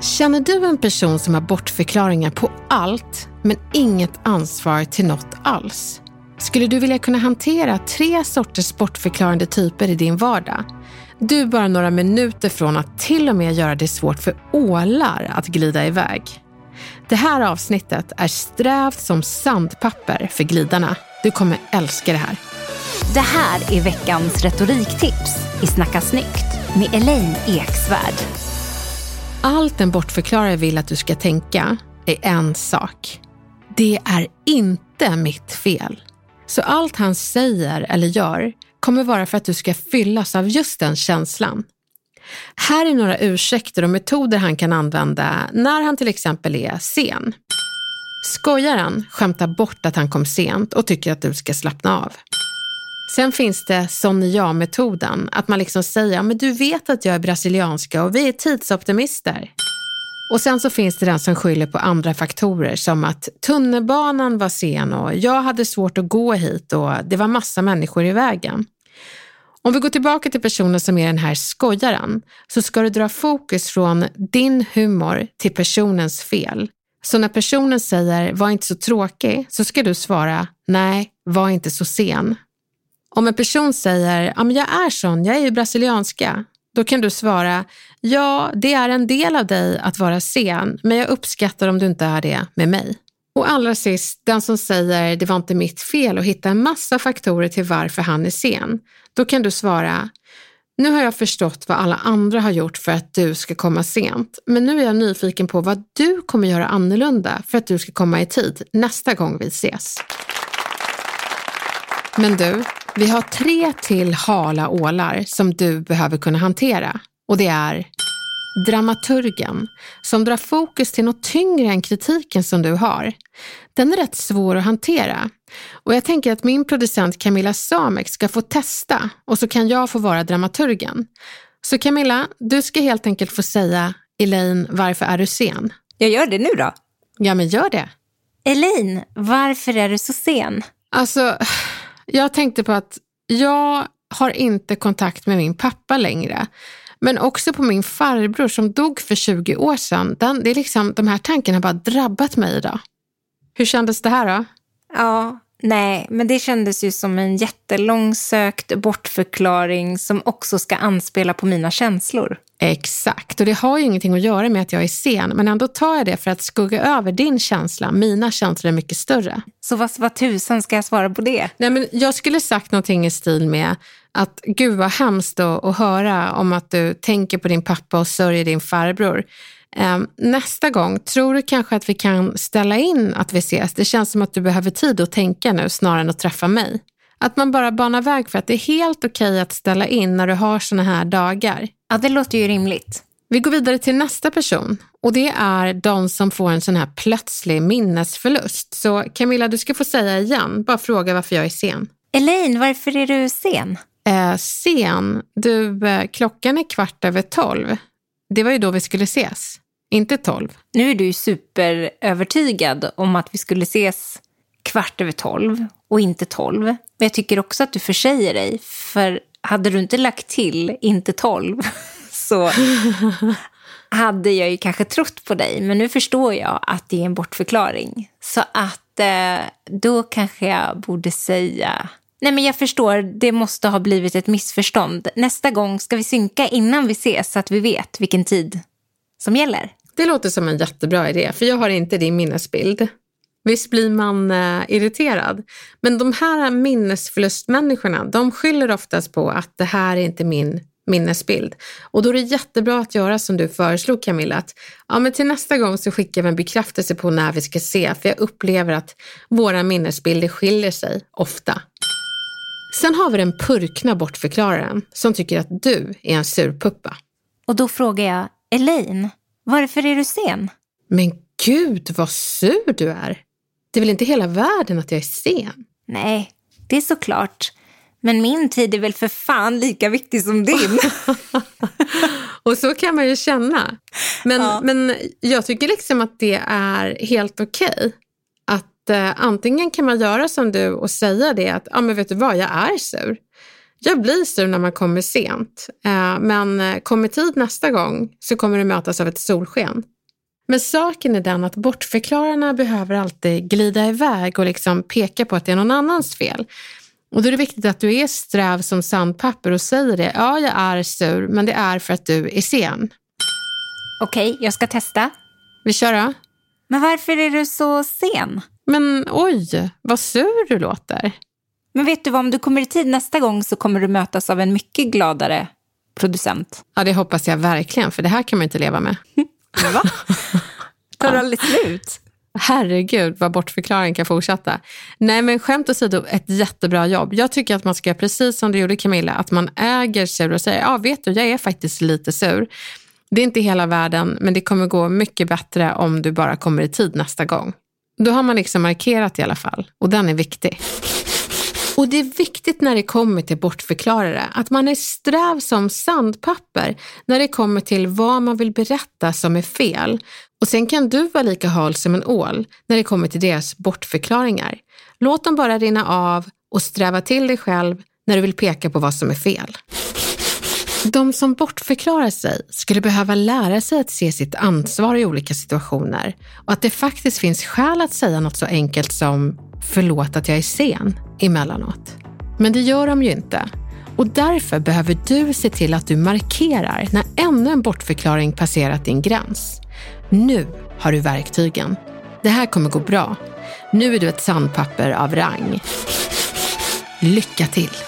Känner du en person som har bortförklaringar på allt, men inget ansvar till något alls? Skulle du vilja kunna hantera tre sorters bortförklarande typer i din vardag? Du är bara några minuter från att till och med göra det svårt för ålar att glida iväg. Det här avsnittet är strävt som sandpapper för glidarna. Du kommer älska det här. Det här är veckans retoriktips i Snacka snyggt med Elaine Eksvärd. Allt en bortförklarare vill att du ska tänka är en sak. Det är inte mitt fel. Så allt han säger eller gör kommer vara för att du ska fyllas av just den känslan. Här är några ursäkter och metoder han kan använda när han till exempel är sen. Skojaren skämtar bort att han kom sent och tycker att du ska slappna av. Sen finns det Sonja-metoden, att man liksom säger ja, men du vet att jag är brasilianska och vi är tidsoptimister. Och sen så finns det den som skyller på andra faktorer som att tunnelbanan var sen och jag hade svårt att gå hit och det var massa människor i vägen. Om vi går tillbaka till personen som är den här skojaren så ska du dra fokus från din humor till personens fel. Så när personen säger var inte så tråkig så ska du svara nej, var inte så sen. Om en person säger ja, men jag är sån, jag är ju brasilianska, då kan du svara ja, det är en del av dig att vara sen, men jag uppskattar om du inte är det med mig. Och allra sist, den som säger det var inte mitt fel och hitta en massa faktorer till varför han är sen. Då kan du svara nu har jag förstått vad alla andra har gjort för att du ska komma sent, men nu är jag nyfiken på vad du kommer göra annorlunda för att du ska komma i tid nästa gång vi ses. Men du, vi har tre till hala ålar som du behöver kunna hantera. Och det är dramaturgen som drar fokus till något tyngre än kritiken som du har. Den är rätt svår att hantera. Och jag tänker att min producent Camilla Samek ska få testa och så kan jag få vara dramaturgen. Så Camilla, du ska helt enkelt få säga Elaine, varför är du sen? Jag gör det nu då. Ja, men gör det. Elaine, varför är du så sen? Alltså, jag tänkte på att jag har inte kontakt med min pappa längre. Men också på min farbror som dog för 20 år sedan. Den, det är liksom, de här tankarna har bara drabbat mig idag. Hur kändes det här då? Ja, nej, men det kändes ju som en jättelångsökt bortförklaring som också ska anspela på mina känslor. Exakt, och det har ju ingenting att göra med att jag är sen, men ändå tar jag det för att skugga över din känsla. Mina känslor är mycket större. Så vad, vad tusan ska jag svara på det? Nej, men jag skulle sagt någonting i stil med att gud vad hemskt att, höra om att du tänker på din pappa och sörjer din farbror. Eh, nästa gång, tror du kanske att vi kan ställa in att vi ses? Det känns som att du behöver tid att tänka nu snarare än att träffa mig. Att man bara banar väg för att det är helt okej okay att ställa in när du har såna här dagar. Ja, det låter ju rimligt. Vi går vidare till nästa person och det är de som får en sån här plötslig minnesförlust. Så Camilla, du ska få säga igen, bara fråga varför jag är sen. Elaine, varför är du sen? Eh, sen? Du, eh, klockan är kvart över tolv. Det var ju då vi skulle ses, inte tolv. Nu är du superövertygad om att vi skulle ses kvart över tolv och inte tolv. Men jag tycker också att du försäger dig, för hade du inte lagt till inte tolv så hade jag ju kanske trott på dig. Men nu förstår jag att det är en bortförklaring. Så att eh, då kanske jag borde säga Nej, men jag förstår. Det måste ha blivit ett missförstånd. Nästa gång ska vi synka innan vi ses så att vi vet vilken tid som gäller. Det låter som en jättebra idé, för jag har inte din minnesbild. Visst blir man eh, irriterad. Men de här minnesförlustmänniskorna, de skyller oftast på att det här är inte min minnesbild. Och då är det jättebra att göra som du föreslog Camilla, att ja, men till nästa gång så skickar vi en bekräftelse på när vi ska se, för jag upplever att våra minnesbilder skiljer sig ofta. Sen har vi den purkna bortförklararen som tycker att du är en surpuppa. Och då frågar jag, Elaine, varför är du sen? Men gud vad sur du är. Det är väl inte hela världen att jag är sen? Nej, det är såklart. Men min tid är väl för fan lika viktig som din. och så kan man ju känna. Men, ja. men jag tycker liksom att det är helt okej. Okay. Att eh, antingen kan man göra som du och säga det att, ja ah, men vet du vad, jag är sur. Jag blir sur när man kommer sent, eh, men eh, kommer tid nästa gång så kommer du mötas av ett solsken. Men saken är den att bortförklararna behöver alltid glida iväg och liksom peka på att det är någon annans fel. Och då är det viktigt att du är sträv som sandpapper och säger det. Ja, jag är sur, men det är för att du är sen. Okej, okay, jag ska testa. Vi kör då. Men varför är du så sen? Men oj, vad sur du låter. Men vet du vad, om du kommer i tid nästa gång så kommer du mötas av en mycket gladare producent. Ja, det hoppas jag verkligen, för det här kan man inte leva med. Va? Tar det aldrig slut? Herregud vad bortförklaringen kan fortsätta. Nej men skämt åsido, ett jättebra jobb. Jag tycker att man ska göra precis som du gjorde Camilla, att man äger sur och säger, ja vet du, jag är faktiskt lite sur. Det är inte hela världen, men det kommer gå mycket bättre om du bara kommer i tid nästa gång. Då har man liksom markerat i alla fall och den är viktig. Och det är viktigt när det kommer till bortförklarare att man är sträv som sandpapper när det kommer till vad man vill berätta som är fel. Och sen kan du vara lika hal som en ål när det kommer till deras bortförklaringar. Låt dem bara rinna av och sträva till dig själv när du vill peka på vad som är fel. De som bortförklarar sig skulle behöva lära sig att se sitt ansvar i olika situationer och att det faktiskt finns skäl att säga något så enkelt som “förlåt att jag är sen” emellanåt. Men det gör de ju inte. Och därför behöver du se till att du markerar när ännu en bortförklaring passerat din gräns. Nu har du verktygen. Det här kommer gå bra. Nu är du ett sandpapper av rang. Lycka till!